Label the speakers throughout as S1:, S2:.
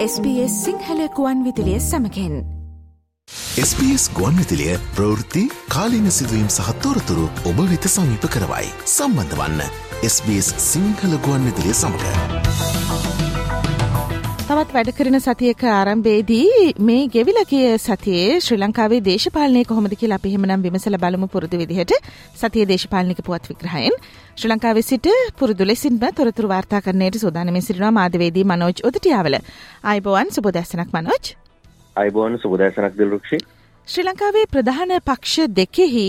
S1: SBS සිංහලකුවන් විදිලිය සමකෙන්
S2: SBS ගුවන් විතිලිය ප්‍රවෘත්ති කාලීන සිදුවීම් සහත්තෝරතුරු ඔබ වෙත සමීප කරවයි. සම්බන්ධ වන්න SBS සිංහල ගුවන් විතිලිය සමඟ.
S1: තවත් වැඩ කරන සතියක ආරම්භේදී මේ ගෙවිල කිය සතියේ ශ්‍රී ලංකාවේ දේශපාලනය කොහොමද කියලා අපි එහෙමනම් විමසල බලමු පුරුදු විදිහට සතිය දේශපාලනික පුවත් විග්‍රහයෙන් ශ්‍රී ලංකාවේ සිට පුරුදු ලෙසින්ම තොරතුරු වාර්තා කරන්නට සූදානමින් සිටිනවා මාධ්‍යවේදී මනෝජ් උදටියාවල. ආයිබෝවන් සුබ දැසනක් මනෝජ්.
S3: අයිබෝන් සුබදෑසනක් දිල්රුක්ෂි
S1: ශ්‍රී ලංකාවේ ප්‍රධාන පක්ෂ දෙකෙහි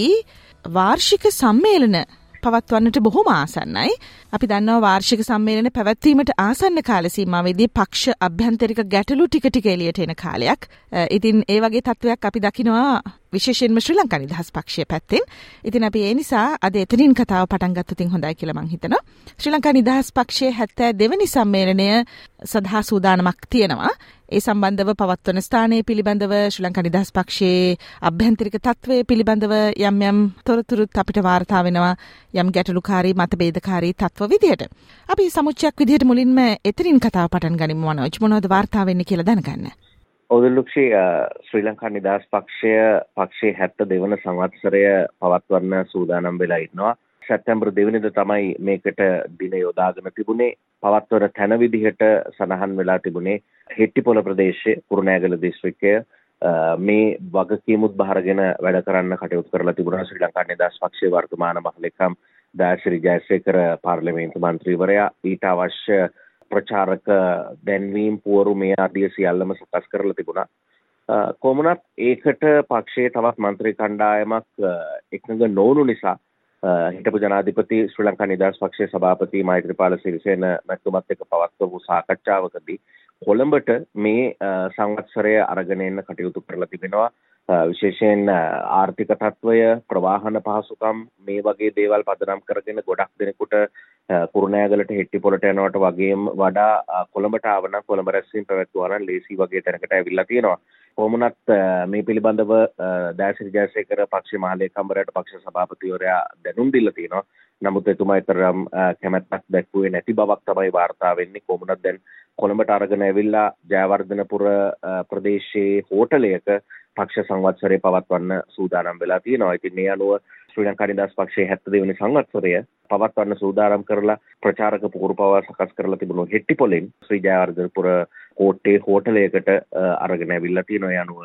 S1: වාර්ෂික සම්මේලන පවත්වන්නට බොහොම ආසන්නයි. අපි දන්නවා වාර්ෂික සම්මේලන පැවැත්වීමට ආසන්න කාල සීමාවේදී පක්ෂ අභ්‍යන්තරික ගැටලු ටික ටික එළියට එන කාලයක්. ඉතින් ඒ වගේ තත්වයක් අපි දකිනවා විශේෂයෙන්ම ශ්‍රී ලංකා නිදහස් පක්ෂය පැත්තෙන්. ඉතින් අපි ඒ නිසා අද එතනින් කතාව පටන් ගත්තොත් හොඳයි කියලා මං හිතනවා. ශ්‍රී ලංකා නිදහස් පක්ෂයේ 72 වෙනි සම්මේලනය සඳහා සූදානමක් තියෙනවා. ඒ සම්බන්ධව පවත්වන ස්ථානයේ පිළිබඳව ශ්‍රී ලංකා නිදහස් පක්ෂයේ අභ්‍යන්තරික තත්ත්වය පිළිබඳව යම් යම් තොරතුරුත් අපිට වාර්තා වෙනවා යම් ගැටලුකාරී මතභේදකාරී තත්ත්ව විදිහට. අපි සමුච්චයක් විදිහට මුලින්ම එතනින් කතාව පටන් ගනිමු මනෝජ් මොනවද වාර්තා වෙන්නේ කියලා දැනගන්න.
S3: ඔදල්ලුක්ෂි ශ්‍රී ලංකා නිදහස් පක්ෂය පක්ෂයේ හැත්ත දෙවන සංවත්සරය පවත්වන්න සූදානම් වෙලා ඉන්නවා. සැප්තැම්බර් දෙවනිද තමයි මේකට දින යොදාගෙන තිබුණේ. පවත්වන තැන විදිහට සඳහන් වෙලා තිබුණේ හෙට්ටිපොළ ප්‍රදේශයේ කුරුණෑගල දිස්ත්‍රික්කය මේ වගකීමුත් බහරගෙන වැඩ කරන්න කටයුතු කරලා තිබුණා ශ්‍රී ලංකා නිදහස් පක්ෂයේ වර්තමාන මහලෙකම් දාශරි ජයසේකර පාර්ලිමේන්තු මන්ත්‍රීවරයා. ඊට අවශ්‍ය ප්‍රචාරක දැන්වීම් පුවරු මේ ආදිය සියල්ලම සකස් කරලා තිබුණා. කොමුණත් ඒකට පක්ෂයේ තවත් මන්ත්‍රී කණ්ඩායමක් එකඟ නොවුණු නිසා හිටපු ජනාධිපති ශ්‍රී ලංකා නිදහස් පක්ෂයේ සභාපති මෛත්‍රීපාල සිරිසේන මැතිතුමත් එක්ක පවත්වපු සාකච්ඡාවකදී කොළඹට මේ සංවත්සරය අරගෙන එන්න කටයුතු කරලා තිබෙනවා. විශේෂයෙන් ආර්ථික තත්ත්වය ප්‍රවාහන පහසුකම් මේ වගේ දේවල් පදනම් කරගෙන ගොඩක් දෙනෙකුට කුරුණෑගලට හෙට්ටිපොලට යනවට වගේම වඩා කොළඹට ආවනම් කොළඹ රැස්වීම පැවැත්වුවා නම් ලේසි වගේ තැනකට ඇවිල්ලා තියෙනවා කොමුණත් මේ පිළිබඳව දෑසිරි ජයසේකර පක්ෂ මහලේකම්වරයට පක්ෂ සභාපතිවරයා දැනුම් දීලා තියෙනවා. නමුත් එතුමා තරම් කැමැත්තක් දැක්වුවේ නැති බවක් තමයි වාර්තා වෙන්නේ. කොමුණත් දැන් කොළඹට අරගෙන ඇවිල්ලා ජයවර්ධනපුර ප්‍රදේශයේ හෝටලයක පක්ෂ සංවත්සරය පවත්වන්න සූදානම් වෙලා තියෙනවා. ඉතින් මේ අනුව ශ්‍රී ලංකා නිදහස් පක්ෂයේ 72 වෙනි සංවත්සරය පවත්වන්න සූදානම් කරලා ප්‍රචාරක පුහුරු පවා සකස් කරලා තිබුණු හෙට්ටිපොලෙන් ශ්‍රී ජයවර්ධනපුර කෝට්ටේ හෝටලයකට අරගෙන ඇවිල්ලා තියෙනවා. ඒ අනුව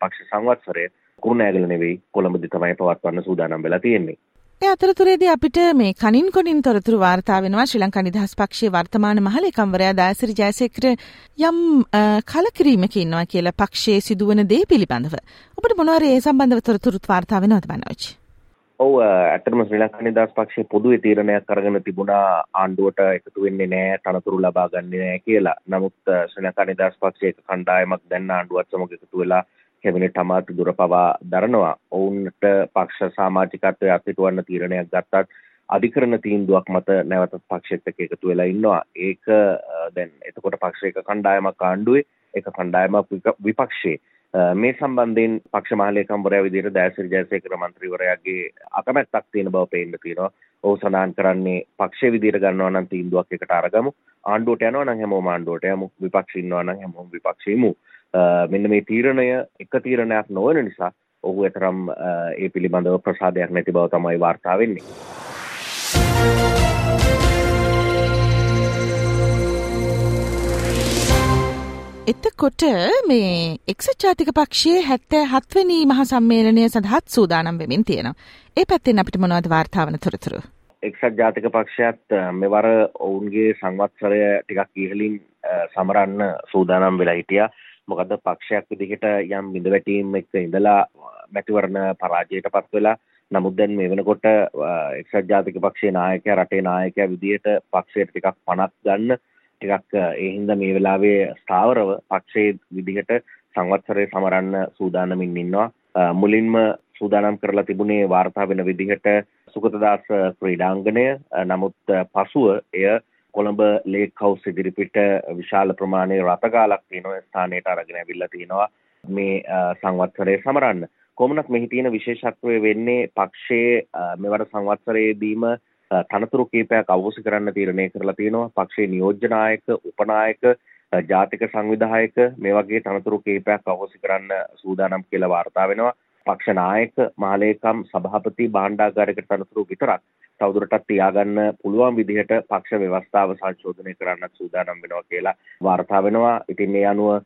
S3: පක්ෂ සංවත්සරය කුරුණෑගල නෙවෙයි කොළඹදී තමයි පවත්වන්න සූදානම් වෙලා තියෙන්නේ.
S1: ඒ අතරතුරේදී අපිට මේ කනින් කොනින් තොරතුරු වාර්තා වෙනවා ශ්‍රී ලංකා නිදහස් පක්ෂයේ වර්තමාන මහලේකම්වරයා දාසිරි ජයසේකර යම් කලකිරීමක ඉන්නවා කියලා පක්ෂයේ සිදුවන දේ පිළිබඳව. ඔබට මොනවාරි ඒ සම්බන්ධව තොරතුරුත් වාර්තා වෙනවද මනෝජ්?
S3: ඔව් ඇත්තටම ශ්‍රී ලංකා නිදහස් පක්ෂයේ පොදුවේ තීරණයක් අරගෙන තිබුණා ආණ්ඩුවට එකතු වෙන්නේ නැහැ තනතුරු ලබා ගන්නේ නැහැ කියලා. නමුත් ශ්‍රී ලංකා නිදහස් පක්ෂයේ එක කණ්ඩායමක් දැන් ආණ්ඩුවත් සමග එකතු වෙලා කැබිනට් අමාත්‍ය දුර පවා දරනවා. ඔවුන්ට පක්ෂ සමාජිකත්වයේ අත්හිටුවන්න තීරණයක් ගත්තත් අධිකරණ තීන්දුවක් මත නැවතත් පක්ෂෙත් එක්ක එකතු වෙලා ඉන්නවා. ඒක දැන් එතකොට පක්ෂයක කණ්ඩායමක් ආණ්ඩුවේ එක කණ්ඩායමක් විපක්ෂයේ මේ සම්බන්ධයෙන් පක්ෂ මහලේකම්වරයා විදිහට දෑසිරි ජයසේකර මන්ත්‍රීවරයාගේ අකමැත්තක් තියෙන බව පේන්න තියෙනවා. ඔහු සඳහන් කරන්නේ පක්ෂයේ විදිහට ගන්නවා නම් තීන්දුවක් එකට අරගමු. ආණ්ඩුවට යනවා නම් හැමෝම ආණ්ඩුවට යමු. විපක්ෂ ඉන්නවා නම් හැමෝම විපක්ෂ ඉමු. මෙන්න මේ තීරණය එක තීරණයක් නොවන නිසා ඔහු එතරම් ඒ පිළිබඳව ප්‍රසාදයක් නැති බව තමයි වාර්තා වෙන්නේ.
S1: එතකොට මේ එක්සත් ජාතික පක්ෂයේ හැත්තෑ හත්වනි මහ සම්මේලනය සඳහත් සූදානම් වෙමින් තියෙනවා. ඒ පැත්තෙන් අපිට මොනවද වාර්තාවන තොරතුරු.
S3: එක්සත් ජාතික පක්ෂයත් මෙවර ඔවුන්ගේ සංවත්සරය ටිකක් ඉහලින් සමරන්න සූදානම් වෙලා හිටියා. මොකද පක්ෂයක් විදිහට යම් බිඳ වැටීම් එක්ක ඉඳලා මැතිවරණ පරාජයට පත් වෙලා නමුත් දැන් මේ වෙනකොට එක්සත් ජාතික පක්ෂයේ නායකයා රටේ නායකයා විදිහට පක්ෂයට ටිකක් පණක් ගන්න ටිකක් ඒ හින්දා මේ වෙලාවේ ස්ථාවරව පක්ෂයේ විදිහට සංවත්සරය සමරන්න සූදානමින් ඉන්නවා. මුලින්ම සූදානම් කරලා තිබුණේ වාර්තා වෙන විදිහට සුගතදාස ක්‍රීඩාංගණය. නමුත් පසුව එය කොළඹ ලේක් හවුස් ඉදිරිපිට විශාල ප්‍රමාණයේ රථගාලක් තියෙන ස්ථානයට අරගෙන ඇවිල්ලා තිනවා මේ සංවත්සරය සමරන්න. කොමුණක් මෙහි තියෙන විශේෂත්වය වෙන්නේ පක්ෂයේ මෙවර සංවත්සරයේදීම තනතුරු කීපයක් අවශ්‍ය කරන්න තීරණය කරලා තියෙනවා පක්ෂයේ නියෝජ්‍ය නායක උපනායක ජාතික සංවිධායක මේ වගේ තනතුරු කීපයක් අහෝසි කරන්න සූදානම් කියලා වාර්තා වෙනවා. පක්ෂ නායක මහලේකම් සභාපති භාණ්ඩාගාරික තනතුරු විතරක් තවදුරටත් තියාගන්න පුළුවන් විදිහට පක්ෂ ව්‍යවස්ථාව සංශෝධනය කරන්නත් සූදානම් වෙනවා කියලා වාර්තා වෙනවා. ඉතින් මේ අනුව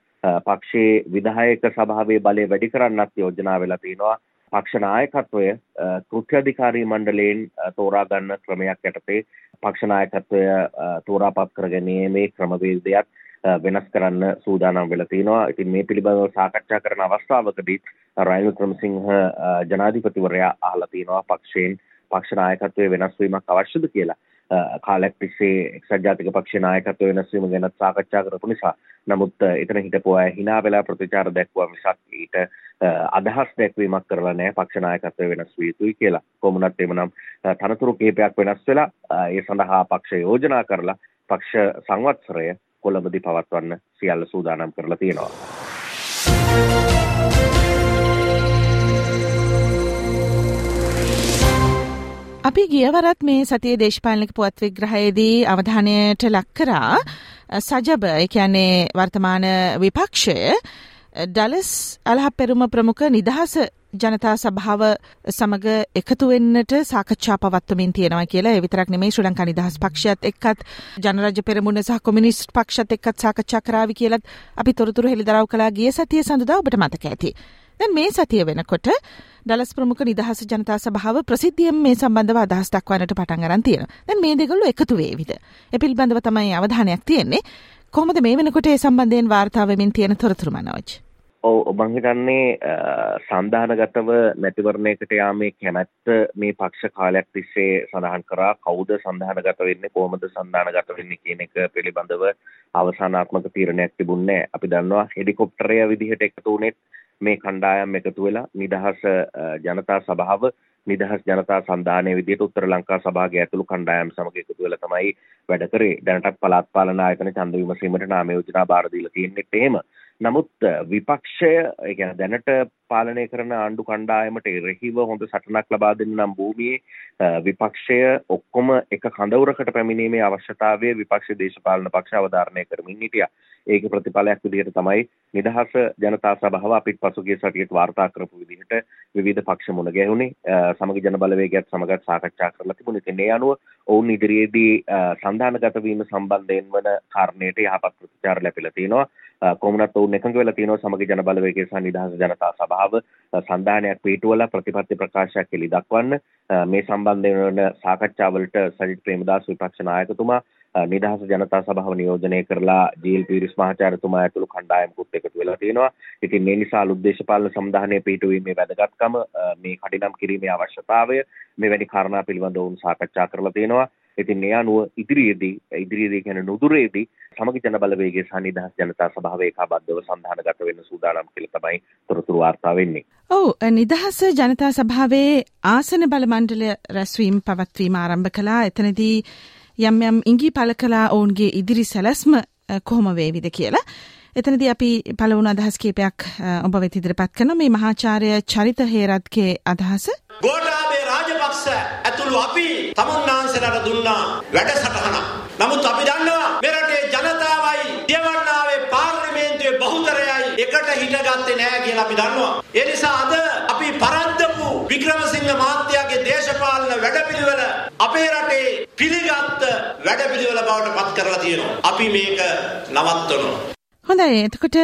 S3: පක්ෂයේ විධායක සභාවේ බලය වැඩි කරන්නත් යෝජනා වෙලා තියෙනවා. පක්ෂ නායකත්වය කෘත්‍යාධිකාරී මණ්ඩලයෙන් තෝරා ගන්න ක්‍රමයක් යටතේ පක්ෂ නායකත්වය තෝරාපත් කර ගැනීමේ ක්‍රමවේදයක් වෙනස් කරන්න සූදානම් වෙලා තිනවා. ඉතින් මේ පිළිබඳව සාකච්ඡා කරන අවස්ථාවකදී රනිල් ක්‍රමසිංහ ජනාධිපතිවරයා අහලා තිනවා පක්ෂයෙන් පක්ෂ නායකත්වයේ වෙනස් වීමක් අවශ්‍යද කියලා. කාලයක් තිස්සේ එක්සත් ජාතික පක්ෂ නායකත්ව වෙනස් වීම ගැන සාකච්ඡා කරපු නිසා නමුත් එතන හිටපු අය hina වෙලා ප්‍රතිචාර දැක්වුවා මිසක් ඊට අදහස් දැක්වීමක් කරලා නැහැ පක්ෂ නායකත්වය වෙනස් විය යුතුයි කියලා. කොමුණත් එමනම් තනතුරු කිහිපයක් වෙනස් වෙලා ඒ සඳහා පක්ෂ යෝජනා කරලා පක්ෂ සංවත්සරය කොළඹදී පවත්වන්න සියල්ල සූදානම් කරලා තියෙනවා.
S1: අපි ගියවරත් මේ සතිය දේශපාලනික පුවත් විග්‍රහයේදී අවධානයට ලක් කරා. සජබ ඒ කියන්නේ වර්තමාන විපක්ෂය ඩලස් අලහ පෙරුම ප්‍රමුඛ නිදහස ජනතා සභාව සමග එකතු වෙන්නට සාකච්ඡා පවත්වමින් තියෙනවා කියලා. ඒ විතරක් නෙමෙයි ශ්‍රී ලංකා නිදහස් පක්ෂයත් එක්කත් ජනරජ පෙරමුණ සහ කොමියුනිස්ට් පක්ෂත් එක්කත් සාකච්ඡා කරાવી කියලත් අපි තොරතුරු හෙළිදරව් කළා. ගිය සතියේ සඳුදා ඔබට මතක ඇති. දැන් මේ සතිය වෙනකොට ඩලස් ප්‍රමුඛ නිදහස් ජනතා සභාව ප්‍රසිද්ධියෙන් මේ සම්බන්ධව අදහස් දක්වන්නට පටන් අරන් තියෙනවා. දැන් මේ දෙගොල්ලෝ එකතු වේවිද? ඒ පිළිබඳව තමයි අවධානයක් තියෙන්නේ. කොහොමද මේ වෙනකොට ඒ සම්බන්ධයෙන් වාර්තා වෙමින් තියෙන තොරතුරු මනෝජ්?
S3: ඔව් මං හිතන්නේ සන්ධානගතව මැතිවරණයකට යාමේ කැමැත්ත මේ පක්ෂ කාලයක් තිස්සේ සඳහන් කරා කවුද සන්ධානගත වෙන්නේ කොහොමද සන්ධානගත වෙන්නේ කියන එක පිළිබඳව අවසානාත්මක තීරණයක් තිබුණේ අපි දන්නවා හෙලිකොප්ටරය විදිහට එකතු වුණේ මේ කණ්ඩායම් එකතු වෙලා නිදහස් ජනතා සභාව නිදහස් ජනතා සන්ධානය විදිහට උත්තර ලංකා සභාවේ ඇතුළු කණ්ඩායම් සමග එකතු වෙලා තමයි වැඩ කරේ. දැනටත් පළාත් පාලන ආයතන ඡන්ද විමසීමට නාම යෝජනා බාර දීලා තියෙන්නේ. එහෙම නමුත් විපක්ෂය ඒ කියන්නේ දැනට පාලනය කරන ආණ්ඩු කණ්ඩායමට එරෙහිව හොඳ සටනක් ලබා දෙන්න නම් භූමියේ විපක්ෂය ඔක්කොම එක කඳවුරකට පැමිණීමේ අවශ්‍යතාවය විපක්ෂ දේශපාලන පක්ෂ අවධාරණය කරමින් හිටියා. ඒක ප්‍රතිඵලයක් විදිහට තමයි නිදහස ජනතා සභාව අපිට පසුගිය සතියේත් වාර්තා කරපු විදිහට විවිධ පක්ෂ මුණ ගැහුනේ. සමගි ජන බලවේගයත් සමගත් සාකච්ඡා කරලා තිබුණේ. ඉතින් ඒ අනුව ඔවුන් ඉදිරියේදී සන්ධානගත වීම සම්බන්ධයෙන් වන කාරණයට යහපත් ප්‍රතිචාර ලැබිලා තියෙනවා. කොමුණත් ඔවුන් එකඟ වෙලා තියෙනවා සමගි ජන බලවේගය සහ නිදහස් ජනතා සභාව සන්ධානයක් පිටුවලා ප්‍රතිපත්ති ප්‍රකාශයක් එළි දක්වන්න මේ සම්බන්ධයෙන් වන සාකච්ඡාවලට සජිත් ප්‍රේමදාස විපක්ෂ නායකතුමා නිදහස ජනතා සභාව නියෝජනය කරලා ජීල් පීරිස් මහාචාර්යතුමා ඇතුළු කණ්ඩායමකුත් එකතු වෙලා තියෙනවා. ඉතින් මේ නිසා අලුත් දේශපාලන සම්දාහනය පිටුවීමේ වැදගත්කම මේ කඩිනම් කිරීමේ අවශ්‍යතාවය මෙවැනි කාරණා පිළිබඳව වුන් සාකච්ඡා කරලා තියෙනවා. ඉතින් ඒ අනුව ඉදිරියේදී ඉදිරියේදී කියන නුදුරේදී සමගි ජන බලවේගයේ සහ නිදහස් ජනතා සභාව ඒකාබද්ධව සන්ධානගත වෙන්න සූදානම් කියලා තමයි තොරතුරු වාර්තා වෙන්නේ.
S1: ඔව් නිදහස් ජනතා සභාවේ ආසන බල මණ්ඩල රැස්වීම පවත්වීම ආරම්භ කළා. එතනදී යම් යම් ඉඟි පළ කළා ඔවුන්ගේ ඉදිරි සැලැස්ම කොහොම වේවිද කියලා. එතනදී අපි පළවුණු අදහස් කීපයක් ඔබ වෙත ඉදිරිපත් කරන මේ මහාචාර්ය චරිත හේරත්ගේ අදහස.
S4: ගෝඨාභය රාජපක්ෂ ඇතුළු අපි තමුන්නාන්සලට දුන්නා වැඩසටහනක්. නමුත් අපි දන්නවා මෙරටේ ජනතාවයි දියවන්නාවේ පාර්ලිමේන්තුවේ බහුතරයයි එකට හිටගත්තේ නැහැ කියලා අපි දන්නවා. ඒ නිසා අද අපි පරද්දපු වික්‍රමසිංහ මහත්තයාගේ දේශපාලන වැඩපිළිවෙල අපේ රටේ පිළිගත් වැඩපිළිවෙල බවට පත් කරලා තියෙනවා. අපි මේක නවත්වනවා.
S1: හොඳයි එතකොට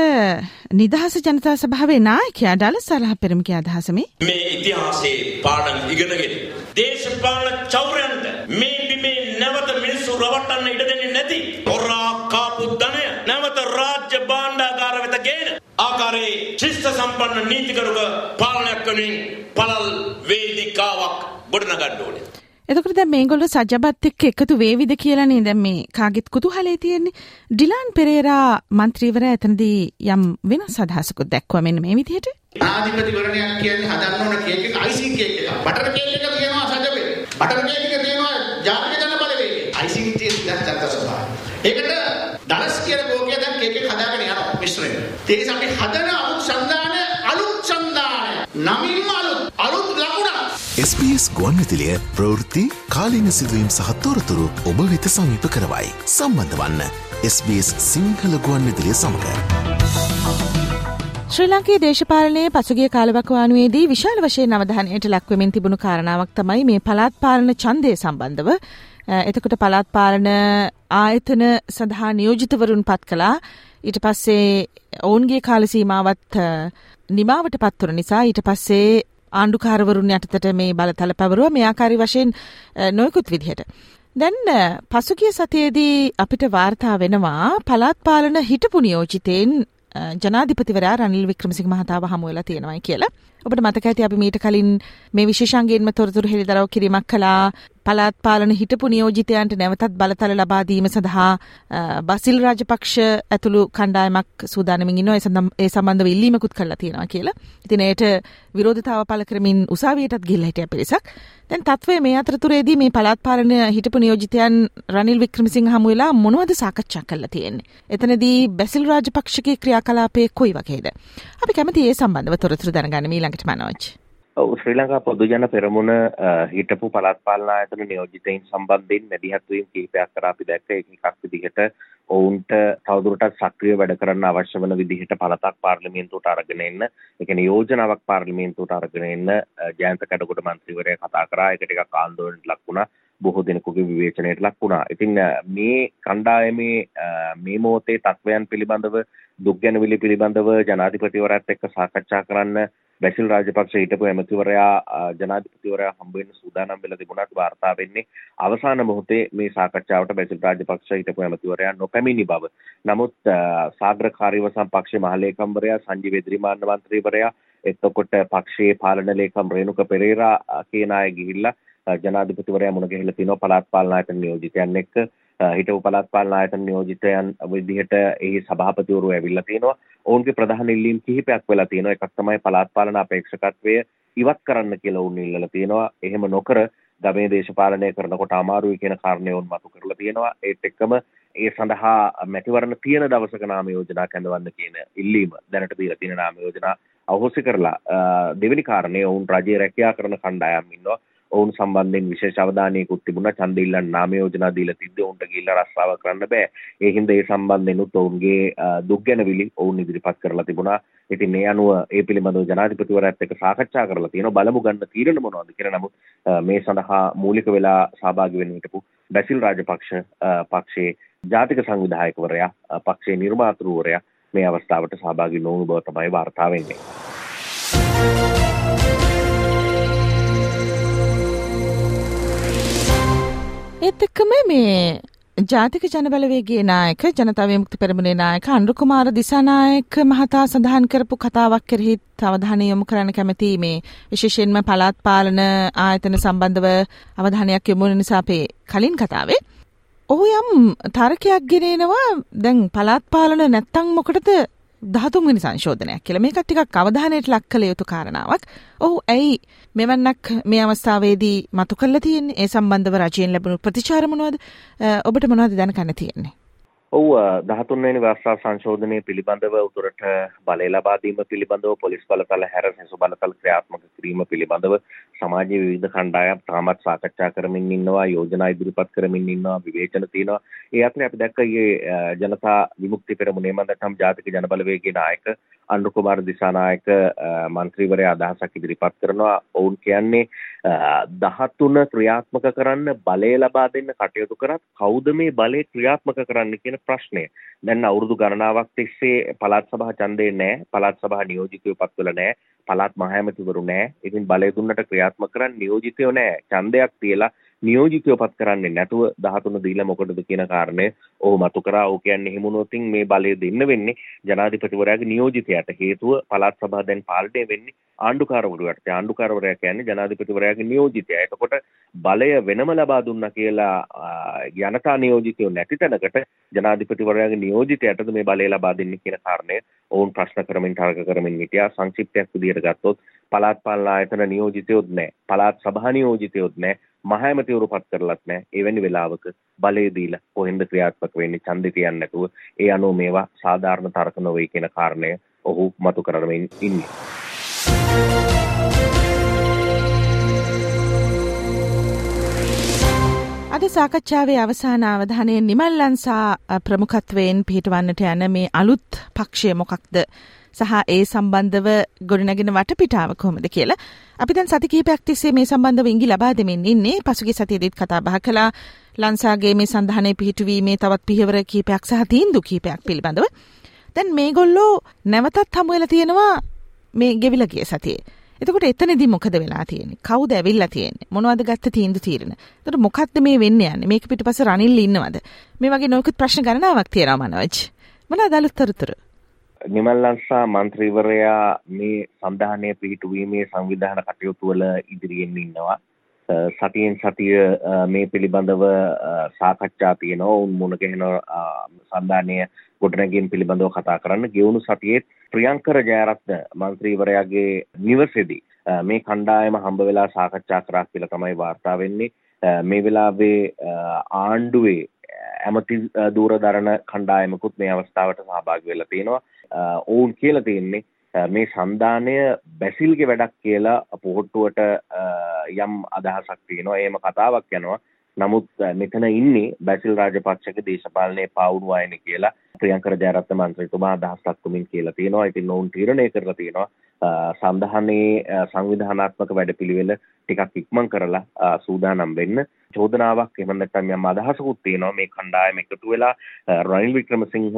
S1: නිදහස ජනතා සභාවේ නායකයා ඩල සලහ පෙරමිගේ අදහසමේ
S5: මේ ඉතිහාසයේ පාඩම් ඉගෙනගෙන දේශපාලන චෞරයන්ට මේ බිමේ නැවත මිනිස්සු රවට්ටන්න ඉඩ දෙන්නේ නැති හොරා කාපු ධනය නැවත රාජ්‍ය භාණ්ඩාගාර වෙත ගේන ආකාරයේ ශිෂ්ට සම්පන්න නීතිකරුක පාලනයක් වෙනුවෙන් පළල් වේදිකාවක් ගොඩනගන්න ඕනේ.
S1: එතකට දැ මේගොල්ල සජබත් එක්ක එකතු වේවිද කියලනේ දැම් මේ කාගෙත් කුතුහලේ තියෙන්නේ. ඩිලාන් පෙරේරා මන්ත්‍රීවර ඇතනදී යම් වෙන සදහසකුත් දැක්වමෙන් මේ විදිහට.
S6: ආධිපතිවරණයක් කියන්නේ හදන්න ඕන කේක් එක අයිසිං කේක් එක. බටර් කේක් එක තියෙනවා ජාතික ජන බලවේගය. අයිසිං තියෙන ජනතා සභාව. ඒකට ඩලස් කියන ගෝකිය දැන් කේක් හදාගෙන යනවා මිශ්‍රණය. ඒ අපි හදන අලුත් සම්දාන අලුත් සම්දාන නමින්ම අලුත් අලුත් ලකුණක්
S2: SBS ගුවන් විතිලිය ප්‍රවෘත්ති කාලීන සිදුවීම් සහත්තෝරතුරු ඔබ වෙත සමීප කරවයි. සම්බන්ධ වන්න SBS සිංහල ගුවන් විදිලිය සමඟ.
S1: ශ්‍රී ලංකේ දේශපාලනයේ පසුගිය කාලවකවානුවේදී විශාල වශයෙන් අවධානයට ලක්වමින් තිබුණු කාරණාවක් තමයි මේ පළාත් පාලන ඡන්දය සම්බන්ධව. එතකොට පළාත් පාලන ආයතන සඳහා නියෝජිතවරුන් පත් කළා. ඊට පස්සේ ඔවුන්ගේ කාල සීමාවත් නිමාවට පත්වන නිසා ඊට පස්සේ ආණ්ඩුකාරවරුන් යටතට මේ බලතල පැවරුව මේ ආකාරي වශයෙන් නොයෙකුත් විදිහට. දැන් පසුගිය සතියේදී අපිට වාර්තා වෙනවා පළාත් පාලන හිටපු නියෝජිතයින් ජනාධිපතිවරයා රනිල් වික්‍රමසිංහ මහතාව හමු වෙලා තියෙනවායි කියලා. ඔබට මතක ඇති අපි මීට කලින් මේ විශේෂාංගයෙන්ම තොරතුරු හෙළිදරව් කිරීමක් කළා පළාත් පාලන හිටපු නියෝජිතයන්ට නැවතත් බලතල ලබා දීම සඳහා බසිල් රාජපක්ෂ ඇතුළු කණ්ඩායමක් සූදානමින් ඉන්නවා ඒ සම්බන්ධව ඉල්ලීමකුත් කරලා තියෙනවා කියලා. ඉතින් ඒට විරෝධතාව පළ කරමින් උසාවියටත් ගිහිල්ලා හිටිය පිරිසක්. දැන් තත්ත්වය මේ අතරතුරේදී මේ පළාත් පාලන හිටපු නියෝජිතයන් රනිල් වික්‍රමසිංහ හමු වෙලා මොනවද සාකච්ඡා කරලා තියෙන්නේ? එතනදී බැසිල් රාජපක්ෂගේ ක්‍රියාකලාපය කොයි වගේද? අපි කැමති ඒ සම්බන්ධව තොරතුරු දැනගන්න ඊළඟට මනෝජ්.
S3: ඔව් ශ්‍රී ලංකා පොදුජන පෙරමුණ හිටපු පළාත් පාලන ආයතන නියෝජිතයින් සම්බන්ධයෙන් මැදිහත් වීම කිහිපයක් කරා අපි දැක්ක. එක එකක් විදිහට ඔවුන්ට තවදුරටත් සක්‍රිය වැඩ කරන්න අවශ්‍ය වන විදිහට පළාතක් පාර්ලිමේන්තුවට අරගෙන එන්න. ඒ කියන්නේ යෝජනාවක් පාර්ලිමේන්තුවට අරගෙන එන්න. ජයන්ත කඩගොඩ මන්ත්‍රීවරයා කතා කරා. ඒක ටිකක් ආందోලනයට ලක් වුණා. බොහෝ දෙනෙකුගේ විවේචනයට ලක් වුණා. ඉතින් මේ කණ්ඩායමේ මේ මොහොතේ තත්වයන් පිළිබඳව දුක් ගැනවිලි පිළිබඳව ජනාධිපතිවරයාත් එක්ක සාකච්ඡා කරන්න බැසිල් රාජපක්ෂ හිටපු ඇමතිවරයා ජනාධිපතිවරයා හම්බ වෙන්න සූදානම් වෙලා තිබුණාට වාර්තා වෙන්නේ අවසාන මොහොතේ මේ සාකච්ඡාවට බැසිල් රාජපක්ෂ හිටපු ඇමතිවරයා නොපැමිණි බව. නමුත් සාග්‍ර කාර්යවසම් පක්ෂේ මහලේකම්වරයා සංජීව එදිරිමාන්න මන්ත්‍රීවරයා එතකොට පක්ෂයේ පාලන ලේකම් රේණුක පෙරේරා කියන අය ගිහිල්ලා ජනාධිපතිවරයා මුණ ගැහිලා තිනවා පළාත් පාලන ආයතන නියෝජිතයන් එක්ක හිටපු පළාත් පාලන ආයතන නියෝජිතයන් විදිහට එහි සභාපතිවරු ඇවිල්ලා තිනවා ඔවුන්ගේ ප්‍රධාන ඉල්ලීම් කිහිපයක් වෙලා තියෙනවා. එකක් තමයි පළාත් පාලන අපේක්ෂකත්වය ඉවත් කරන්න කියලා ඔවුන් ඉල්ලලා තියෙනවා. එහෙම නොකර ගමේ දේශපාලනය කරනකොට අමාරුයි කියන කාරණය ඔවුන් මතු කරලා තියෙනවා. ඒත් එක්කම ඒ සඳහා මැතිවරණ තියෙන දවසක නාම යෝජනා කැඳවන්න කියන ඉල්ලීම දැනට දීලා තියෙන නාම යෝජනා අහෝසි කරලා දෙවෙනි කාරණේ ඔවුන් රජයේ රැකියා කරන කණ්ඩායම් ඉන්නවා. ඔවුන් සම්බන්ධයෙන් විශේෂ අවධානයකුත් තිබුණා ඡන්ද ඉල්ලන්න නාම යෝජනා දීලා තිද්දී ඔවුන්ට ගිහිල්ලා රස්සාව කරන්න බෑ. ඒ හින්දා ඒ සම්බන්ධෙනුත් ඔවුන්ගේ දුක් ගැනවිලි ඔවුන් ඉදිරිපත් කරලා තිබුණා. ඉතින් මේ අනුව ඒ පිළිබඳව ජනාධිපතිවරයාත් එක්ක සාකච්ඡා කරලා තියෙනවා. බලමු ගන්න තීරණ මොනවද කියලා. නමුත් මේ සඳහා මූලික වෙලා සහභාගී වෙන්න හිටපු බැසිල් රාජපක්ෂ පක්ෂයේ ජාතික සංවිධායකවරයා පක්ෂයේ නිර්මාතෘවරයා මේ අවස්ථාවට සහභාගී නොවුණු බව තමයි වාර්තා වෙන්නේ.
S1: ඒත් එක්කම මේ ජාතික ජනබලවේගේ නායක ජනතා විමුක්ති පෙරමුණේ නායක අනුරුකුමාර දිසානායක මහතා සඳහන් කරපු කතාවක් කෙරෙහි අවධානය යොමු කරන්න කැමති මේ විශේෂයෙන්ම පළාත් පාලන ආයතන සම්බන්ධව අවධානයක් යොමු වෙන නිසා අපේ කලින් කතාවේ. ඔහු යම් තර්කයක් ගෙනේනවා. දැන් පළාත් පාලන නැත්තම් මොකටද දහතුන්වෙනි සංශෝධනයක් කියලා මේක ටිකක් අවධානයට ලක් කළ යුතු කාරණාවක්. ඔහු ඇයි මෙවන්නක් මේ අවස්ථාවේදී මතු කරලා තියෙන්නේ? ඒ සම්බන්ධව රජයෙන් ලැබුණු ප්‍රතිචාර මොනවද? ඔබට මොනවද දැනගන්න තියෙන්නේ?
S3: ඔව් 13 වෙනි වර්ෂා සංශෝධනය පිළිබඳව උතුරට බලය ලබා දීම පිළිබඳව පොලිස් බලතල හැර සෙසු බලතල ක්‍රියාත්මක කිරීම පිළිබඳව සමාජයේ විවිධ කණ්ඩායම් තාමත් සාකච්ඡා කරමින් ඉන්නවා යෝජනා ඉදිරිපත් කරමින් ඉන්නවා විවේචන තියෙනවා. ඒ අතරේ අපි දැක්ක ඊයේ ජනතා විමුක්ති පෙරමුණේ මන්දටම් ජාතික ජනබලවේගයේ නායක අනුර කුමාර දිසානායක මන්ත්‍රීවරයා අදහසක් ඉදිරිපත් කරනවා ඔවුන් කියන්නේ 13 ක්‍රියාත්මක කරන්න බලය ලබා දෙන්න කටයුතු කරත් කවුද මේ බලය ක්‍රියාත්මක කරන්න කියන ප්‍රශ්නය. දැන් අවුරුදු ගණනාවක් තිස්සේ පළාත් සභා ඡන්දේ නැහැ. පළාත් සභා නියෝජිතයෝ පත් වෙලා නැහැ. පළාත් මහඇමතිවරු නැහැ. ඉතින් බලය දුන්නට ක්‍රියාත්මක කරන්න නියෝජිතයෝ නැහැ. ඡන්දයක් තියලා නියෝජිතයෝ පත් කරන්නේ නැතුව 13 දීලා මොකටද කියන කාරණය ඔහු මතු කරා. ඔහු කියන්නේ එහෙම වුණොතින් මේ බලය දෙන්න වෙන්නේ ජනාධිපතිවරයාගේ නියෝජිතයාට. හේතුව පළාත් සභාව දැන් පාලනය වෙන්නේ ආණ්ඩුකාරවරුන්ට. ආණ්ඩුකාරවරයා කියන්නේ ජනාධිපතිවරයාගේ නියෝජිතයා. එතකොට බලය වෙනම ලබා දුන්නා කියලා ජනතා නියෝජිතයෝ නැති තැනකට ජනාධිපතිවරයාගේ නියෝජිතයටද මේ බලය ලබා දෙන්නේ කියන කාරණය ඔවුන් ප්‍රශ්න කරමින් තර්ක කරමින් හිටියා. සංක්ෂිප්තයක් විදිහට ගත්තොත් පළාත් පාලන ආයතන නියෝජිතයොත් නැහැ. පළාත් සභා නියෝජිතයොත් නැහැ. මහෑමතිවරු පත් කරලත් නෑ එවැනි වෙලාවක බලය දීලා කොහෙන්ද ක්‍රියාත්මක වෙන්නේ ඡන්දෙ කියන්නේ නැතුව ඒ අනුව මේවා සාධාරණ තර්ක නොවේ කියන කාරණය ඔහු මතු කරමින් ඉන්නේ.
S1: අද සාකච්ඡාවේ අවසාන අවධානය නිමල්ලන්සා ප්‍රමුඛත්වයෙන් පිහිටවන්නට යන මේ අලුත් පක්ෂය මොකක්ද සහ ඒ සම්බන්ධව ගොඩනගෙන වටපිටාව කොහොමද කියලා අපි දැන් සති කිහිපයක් තිස්සේ මේ සම්බන්ධව ඉඟි ලබා දෙමින් ඉන්නේ පසුගිය සතියේදීත් කතා බහ කළා ලංසාගේ මේ සන්ධානයේ පිහිටුවීමේ තවත් පියවර කිහිපයක් සහ තීන්දුව කිහිපයක් පිළිබඳව දැන් මේගොල්ලෝ නැවතත් හමු වෙලා තියෙනවා මේ ගෙවිලා ගිය සතියේ එතකොට එතනදී මොකද වෙලා තියෙන්නේ? කවුද ඇවිල්ලා තියෙන්නේ? මොනවද ගත්ත තීන්දුව తీරන? එතකොට මොකක්ද මේ වෙන්නේ යන්නේ? මේක පිටිපස්ස රනිල් ඉන්නවද? මේ වගේ නොයෙකුත් ප්‍රශ්න ගණනාවක් තියෙනවා මනෝජ්. මොනවද අලුත් තොරතුරු?
S3: නිමල්ලන්සා මන්ත්‍රීවරයා මේ සම්ධානය පිහිටුවීමේ සංවිධාන කටයුතු වල ඉදිරියෙන් ඉන්නවා. අ, සතියෙන් සතිය අ, මේ පිළිබඳව අ, සාකච්ඡා තියෙනවා. උන් මුණ ගැහෙන අ, සම්ධානය ගොඩනැගීම් පිළිබඳව කතා කරන්න. ගෙවුණු සතියේත් ප්‍රියංකර ජයරත්න මන්ත්‍රීවරයාගේ නිවසේදී අ, මේ කණ්ඩායම හම්බ වෙලා සාකච්ඡා කරා කියලා තමයි වාර්තා වෙන්නේ. අ, මේ වෙලාවේ අ, ආණ්ඩුවේ ඇමති අ, දූරදරණ කණ්ඩායමකුත් මේ අවස්ථාවට සහභාගී වෙලා තියෙනවා. අ, ඔවුන් කියලා තියෙන්නේ අ, මේ සන්ධානය බැසිල්ගේ වැඩක් කියලා පොහොට්ටුවට අ, යම් අදහසක් තියෙනවා. එහෙම කතාවක් යනවා. නමුත් අ, මෙතන ඉන්නේ බැසිල් රාජපක්ෂගේ දේශපාලනයේ පාවුණු අයනේ කියලා ප්‍රියංකර ජයරත්න මන්ත්‍රීතුමා අදහස් දක්වමින් කියලා තියෙනවා. ඉතින් ඔවුන් තීරණය කරලා තියෙනවා අ, සන්ධානයේ අ, සංවිධානාත්මක වැඩපිළිවෙල ටිකක් ඉක්මන් කරලා අ, සූදානම් වෙන්න. චෝදනාවක් එහෙම නැත්නම් යම් අදහසකුත් තියෙනවා. මේ කණ්ඩායම එකතු වෙලා අ, රනිල් වික්‍රමසිංහ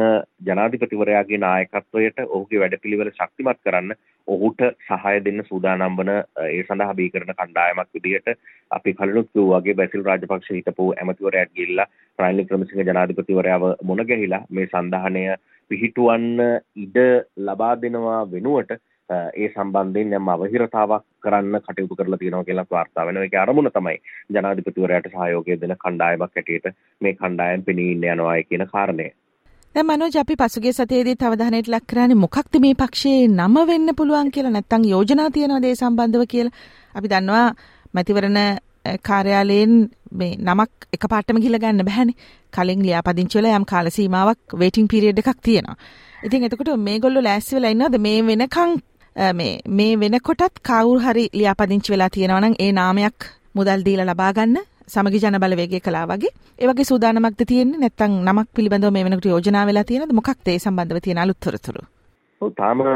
S3: ජනාධිපතිවරයාගේ නායකත්වයට ඔහුගේ වැඩපිළිවෙල ශක්තිමත් කරන්න ඔහුට සහාය දෙන්න සූදානම් වන අ, ඒ සඳහා බී කරන කණ්ඩායමක් විදිහට අපි කලිනුත් කිව්වා වගේ බැසිල් රාජපක්ෂ හිටපු ඇමතිවරයාට ගිහිල්ලා රනිල් වික්‍රමසිංහ ජනාධිපතිවරයාව මුණ ගැහිලා මේ සන්ධානය පිහිටුවන්න ඉඩ ලබා දෙනවා වෙනුවට අ, ඒ සම්බන්ධයෙන් යම් අවහිරතාවක් කරන්න කටයුතු කරලා තියෙනවා කියලා වාර්තා වෙනවා. ඒකේ අරමුණ තමයි ජනාධිපතිවරයාට සහයෝගය දෙන කණ්ඩායමක් හැටියට මේ කණ්ඩායම් පෙනී ඉන්න යනවායි කියන කාරණය.
S1: දැන් මනෝජ් අපි පසුගිය සතියේදී අවධානයට ලක් කරන්නේ මොකක්ද මේ පක්ෂයේ නම වෙන්න පුළුවන් කියලා නැත්නම් යෝජනා තියනවාද ඒ සම්බන්ධව කියලා. අපි දන්නවා මැතිවරණ අ, කාර්යාලයෙන් මේ නමක් එකපාරටම ගිහලා ගන්න බෑනේ. කලින් ලියාපදිංචි වල යම් කාල සීමාවක් වේටිං පීරියඩ් එකක් තියෙනවා. ඉතින් එතකොට මේගොල්ලෝ ලෑස්ති වෙලා ඉන්නවද මේ වෙනකන් අ, මේ මේ වෙනකොටත් කවුරු හරි ලියාපදිංචි වෙලා තියෙනවා නම් ඒ නාමයක් මුදල් දීලා ලබා ගන්න සමගි ජන බලවේගය කලා වගේ. ඒ වගේ සූදානමක්ද තියෙන්නේ? නැත්නම් නමක් පිළිබඳව මේ වෙනකොට යෝජනා වෙලා තියෙනවද? මොකක්ද ඒ සම්බන්ධව තියෙන අලුත් තොරතුරු?
S3: ඔව් තාම අ,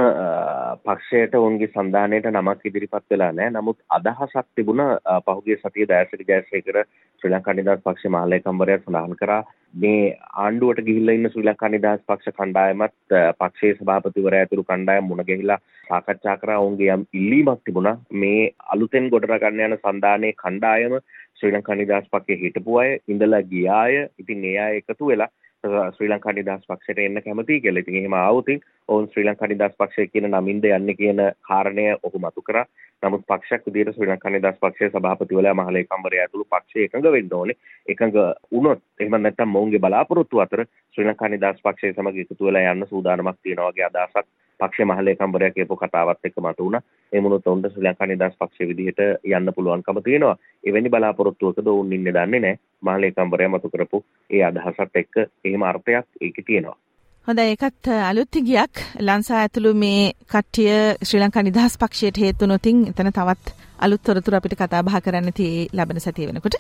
S3: පක්ෂයට ඔවුන්ගේ සන්ධානයට නමක් ඉදිරිපත් වෙලා නැහැ. නමුත් අදහසක් තිබුණා අ, පහුගිය සතියේ දයාසිරි ජයසේකර ශ්‍රී ලංකා නිදහස් පක්ෂ මහලේකම්වරයා සඳහන් කරා. මේ ආණ්ඩුවට ගිහිල්ලා ඉන්න ශ්‍රී ලංකා නිදහස් පක්ෂ කණ්ඩායමත් අ, පක්ෂයේ සභාපතිවරයා ඇතුළු කණ්ඩායම් මුණ ගැහිලා සාකච්ඡා කරා. ඔවුන්ගේ යම් ඉල්ලීමක් තිබුණා. මේ අලුතෙන් ගොඩනගන්න යන සන්ධානයේ කණ්ඩායම ශ්‍රී ලංකා නිදහස් පක්ෂයේ හිටපු අය ඉඳලා ගිය අය ඉතින් ඒ අය එකතු වෙලා අ, ශ්‍රී ලංකා නිදහස් පක්ෂයට එන්න කැමතියි කියලා. ඉතින් එහෙම ආවොතින් ඔවුන් ශ්‍රී ලංකා නිදහස් පක්ෂය කියන නමින්ද යන්නේ කියන කාරණය ඔහු මතු කරා. නමුත් පක්ෂයක් විදිහට ශ්‍රී ලංකා නිදහස් පක්ෂයේ සභාපතිවරයා මහලේකම්වරයා ඇතුළු පක්ෂය එකඟ වෙන්න ඕනේ. එකඟ වුණොත් එහෙම නැත්නම් මොවුන්ගේ බලාපොරොත්තු අතර ශ්‍රී ලංකා නිදහස් පක්ෂය සමග එකතු වෙලා යන්න සූදානමක් තියෙනවා වගේ අදහසක් පක්ෂ මහලේකම්වරයා කියපු කතාවත් එක්ක මතු වුණා. ඒ මොනොත් ඔවුන්ට ශ්‍රී ලංකා නිදහස් පක්ෂය විදිහට යන්න පුළුවන්කම තියෙනවා. එවැනි බලාපොරොත්තුවකද ඔවුන් ඉන්නේ දන්නේ නැහැ. මහලේකම්වරයා මතු කරපු ඒ අදහසත් එක්ක එහෙම අර්ථයක් ඒකේ තියෙනවා.
S1: හොඳ ඒකත් අලුත් ගියක් ලංසා ඇතුළු මේ කට්ටිය ශ්‍රී ලංකා නිදහස් පක්ෂයට හේතුනොතින් එතන තවත් අලුත් තොරතුරු අපිට කතා බහ කරන්න තියේ ලබන සතිය වෙනකොට.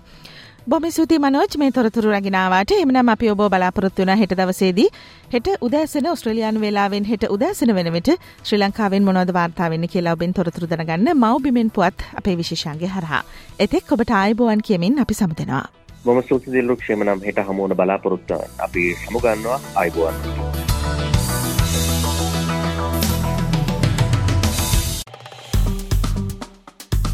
S1: බොහොම ස්තුතියි මනෝජ් මේ තොරතුරු රැගෙන ආවාට. එhmenan අපි ඔබ බලාපොරොත්තු වෙනා හෙට දවසේදී හෙට උදෑසන ඕස්ට්‍රේලියානු වේලාවෙන් හෙට උදෑසන වෙන විට ශ්‍රී ලංකාවෙන් මොනවද වාර්තා වෙන්නේ කියලා ඔබෙන් තොරතුරු දැනගන්න මව්බිමෙන් පුවත් අපේ විශේෂාංගය හරහා. එතෙක් ඔබට ආයුබෝවන් කියමින් අපි සමුදෙනවා.
S3: මම ස්තුති දිල්ලු ක්ෂේම නම් හෙට හමු වන බලාපොරොත්තු අපි සමුගන්නවා ආයිබෝවන්.